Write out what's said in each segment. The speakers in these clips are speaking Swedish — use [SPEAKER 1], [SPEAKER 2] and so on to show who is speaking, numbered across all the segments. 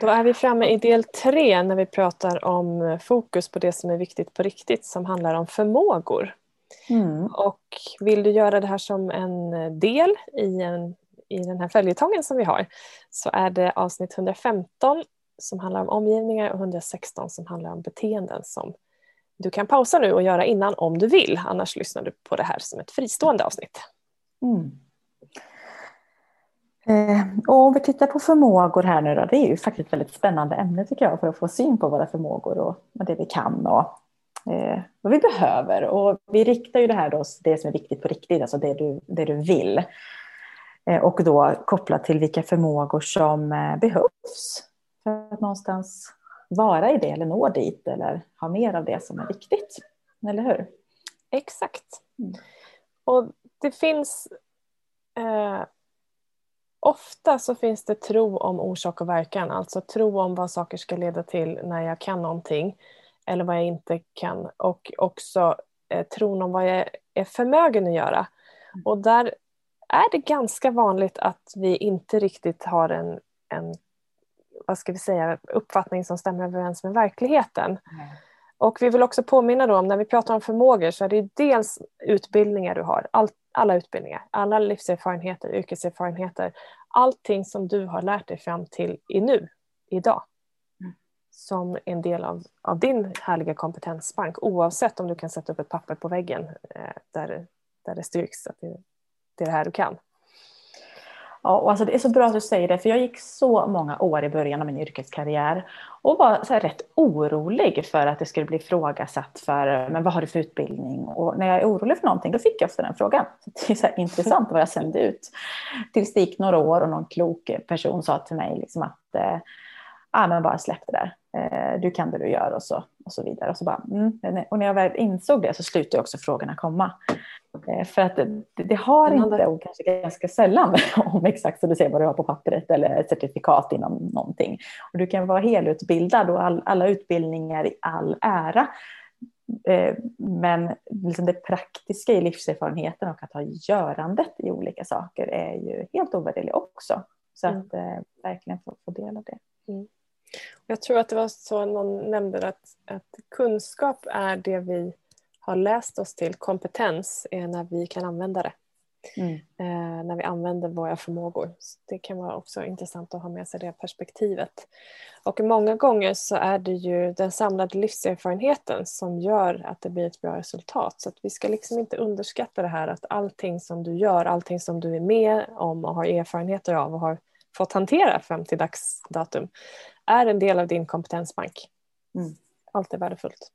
[SPEAKER 1] Då är vi framme i del tre när vi pratar om fokus på det som är viktigt på riktigt som handlar om förmågor. Mm. Och vill du göra det här som en del i, en, i den här följetongen som vi har så är det avsnitt 115 som handlar om omgivningar och 116 som handlar om beteenden som du kan pausa nu och göra innan om du vill. Annars lyssnar du på det här som ett fristående avsnitt. Mm.
[SPEAKER 2] Eh, och om vi tittar på förmågor här nu då, det är ju faktiskt ett väldigt spännande ämne tycker jag för att få syn på våra förmågor och det vi kan och eh, vad vi behöver. Och vi riktar ju det här då, det som är viktigt på riktigt, alltså det du, det du vill. Eh, och då kopplat till vilka förmågor som eh, behövs för att någonstans vara i det eller nå dit eller ha mer av det som är viktigt. Eller hur?
[SPEAKER 1] Exakt. Mm. Och det finns eh, Ofta så finns det tro om orsak och verkan, alltså tro om vad saker ska leda till när jag kan någonting eller vad jag inte kan och också eh, tron om vad jag är förmögen att göra. Mm. Och där är det ganska vanligt att vi inte riktigt har en, en vad ska vi säga, uppfattning som stämmer överens med verkligheten. Mm. Och vi vill också påminna då om när vi pratar om förmågor så är det dels utbildningar du har, all, alla utbildningar, alla livserfarenheter, yrkeserfarenheter, allting som du har lärt dig fram till i nu, idag. Mm. Som en del av, av din härliga kompetensbank oavsett om du kan sätta upp ett papper på väggen eh, där, där det styrks att det, det är det här du kan.
[SPEAKER 2] Ja, och alltså det är så bra att du säger det, för jag gick så många år i början av min yrkeskarriär och var så rätt orolig för att det skulle bli ifrågasatt för men vad har du för utbildning? Och när jag är orolig för någonting, då fick jag ofta den frågan. Så det är så intressant vad jag sände ut. Tills det gick några år och någon klok person sa till mig liksom att ah, men bara släpp det där. Eh, du kan det du gör och så, och så vidare. Och, så bara, mm. och när jag väl insåg det så slutade också frågorna komma. Eh, för att det, det har inte, och kanske ganska sällan, om exakt som du säger vad du har på pappret eller certifikat inom någonting. Och du kan vara helutbildad och all, alla utbildningar i all ära. Eh, men liksom det praktiska i livserfarenheten och att ha görandet i olika saker är ju helt ovärderligt också. Så mm. att mm. verkligen få, få del av det. Mm.
[SPEAKER 1] Jag tror att det var så någon nämnde att, att kunskap är det vi har läst oss till. Kompetens är när vi kan använda det. Mm. Eh, när vi använder våra förmågor. Så det kan vara också intressant att ha med sig det perspektivet. Och många gånger så är det ju den samlade livserfarenheten som gör att det blir ett bra resultat. Så att vi ska liksom inte underskatta det här att allting som du gör, allting som du är med om och har erfarenheter av och har fått hantera fram till dags datum är en del av din kompetensbank. Mm. Allt är värdefullt.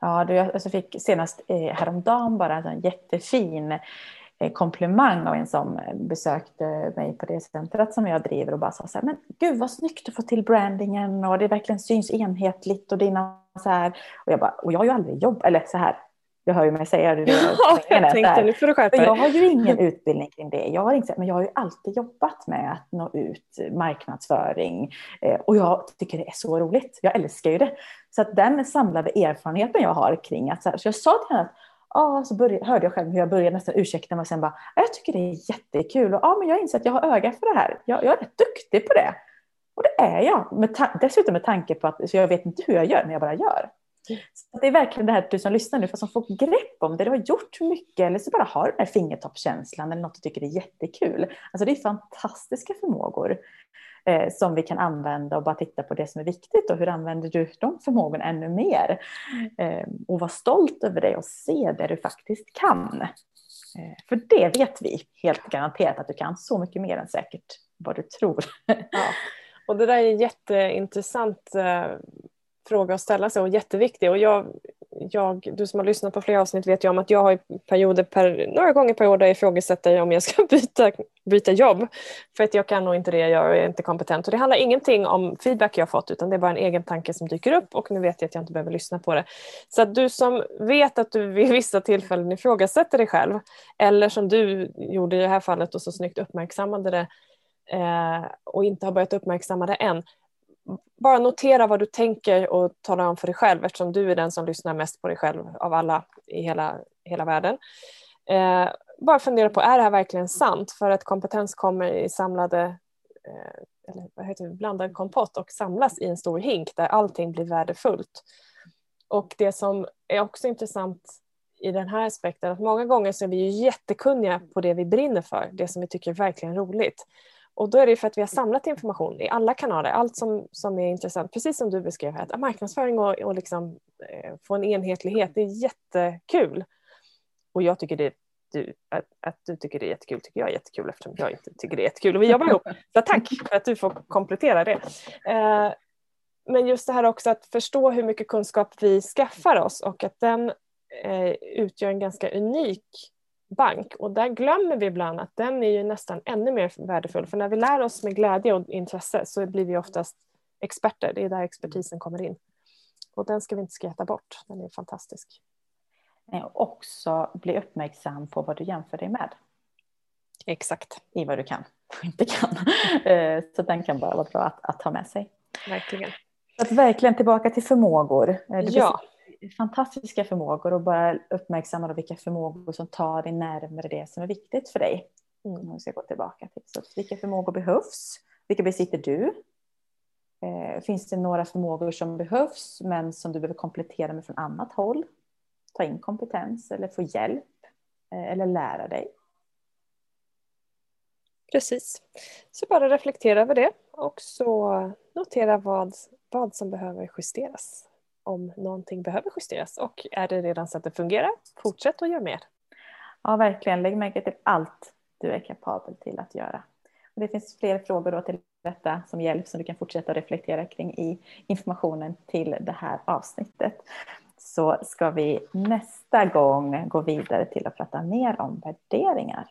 [SPEAKER 2] Ja, du, jag fick senast eh, häromdagen bara en jättefin eh, komplimang av en som besökte mig på det centret som jag driver och bara sa så här, men gud vad snyggt du får till brandingen och det verkligen syns enhetligt och dina så här. Och jag bara, och jag har ju aldrig jobbat, eller så här, jag hör ju mig säga det.
[SPEAKER 1] Ja, jag tänkte nu får du skärpa
[SPEAKER 2] dig. Jag har ju ingen utbildning kring det. Jag har inte, men jag har ju alltid jobbat med att nå ut, marknadsföring. Eh, och jag tycker det är så roligt. Jag älskar ju det. Så att den samlade erfarenheten jag har kring att, så, här, så jag sa till henne att ah, så började, hörde jag själv hur jag började nästan ursäkta mig och sen bara, jag tycker det är jättekul och ah, men jag inser att jag har öga för det här. Jag, jag är rätt duktig på det. Och det är jag. Med dessutom med tanke på att så jag vet inte hur jag gör, men jag bara gör. Så det är verkligen det här du som lyssnar nu, för som får grepp om det, du har gjort mycket eller så bara har den här fingertoppskänslan eller något du tycker är jättekul. Alltså det är fantastiska förmågor eh, som vi kan använda och bara titta på det som är viktigt och hur använder du de förmågorna ännu mer? Eh, och var stolt över det och se det du faktiskt kan. Eh, för det vet vi helt garanterat att du kan så mycket mer än säkert vad du tror. Ja.
[SPEAKER 1] Och det där är jätteintressant eh, fråga att ställa sig och jätteviktig. Och jag, jag, du som har lyssnat på flera avsnitt vet ju om att jag har perioder per, några gånger per år där jag ifrågasätter om jag ska byta, byta jobb. För att jag kan nog inte det jag gör och jag är inte kompetent. Och det handlar ingenting om feedback jag fått utan det är bara en egen tanke som dyker upp och nu vet jag att jag inte behöver lyssna på det. Så att du som vet att du vid vissa tillfällen ifrågasätter dig själv eller som du gjorde i det här fallet och så snyggt uppmärksammade det eh, och inte har börjat uppmärksamma det än bara notera vad du tänker och tala om för dig själv eftersom du är den som lyssnar mest på dig själv av alla i hela, hela världen. Eh, bara fundera på, är det här verkligen sant? För att kompetens kommer i samlade eh, eller vad heter det, blandad kompott och samlas i en stor hink där allting blir värdefullt. Och det som är också intressant i den här aspekten att många gånger så är vi ju jättekunniga på det vi brinner för, det som vi tycker är verkligen roligt. Och då är det för att vi har samlat information i alla kanaler, allt som, som är intressant, precis som du beskrev här, att marknadsföring och, och liksom, eh, få en enhetlighet, det är jättekul. Och jag tycker det, du, att, att, du tycker det är jättekul tycker jag är jättekul eftersom jag inte tycker det är jättekul och vi jobbar ihop. Så tack för att du får komplettera det. Eh, men just det här också att förstå hur mycket kunskap vi skaffar oss och att den eh, utgör en ganska unik bank och där glömmer vi ibland att den är ju nästan ännu mer värdefull för när vi lär oss med glädje och intresse så blir vi oftast experter, det är där expertisen kommer in. Och den ska vi inte skratta bort, den är fantastisk.
[SPEAKER 2] Också bli uppmärksam på vad du jämför dig med.
[SPEAKER 1] Exakt.
[SPEAKER 2] I vad du kan och inte kan. Eh, så den kan bara vara bra att, att ha med sig.
[SPEAKER 1] Verkligen.
[SPEAKER 2] Att verkligen tillbaka till förmågor. Eh, du
[SPEAKER 1] ja
[SPEAKER 2] fantastiska förmågor och bara uppmärksamma vilka förmågor som tar dig närmare det som är viktigt för dig. Mm. Om vi ska gå tillbaka till så vilka förmågor behövs? Vilka besitter du? Eh, finns det några förmågor som behövs men som du behöver komplettera med från annat håll? Ta in kompetens eller få hjälp eh, eller lära dig.
[SPEAKER 1] Precis. Så bara reflektera över det och så notera vad, vad som behöver justeras om någonting behöver justeras och är det redan så att det fungerar, fortsätt att göra mer.
[SPEAKER 2] Ja, verkligen. Lägg märke till allt du är kapabel till att göra. Och det finns fler frågor då till detta som hjälp som du kan fortsätta reflektera kring i informationen till det här avsnittet. Så ska vi nästa gång gå vidare till att prata mer om värderingar.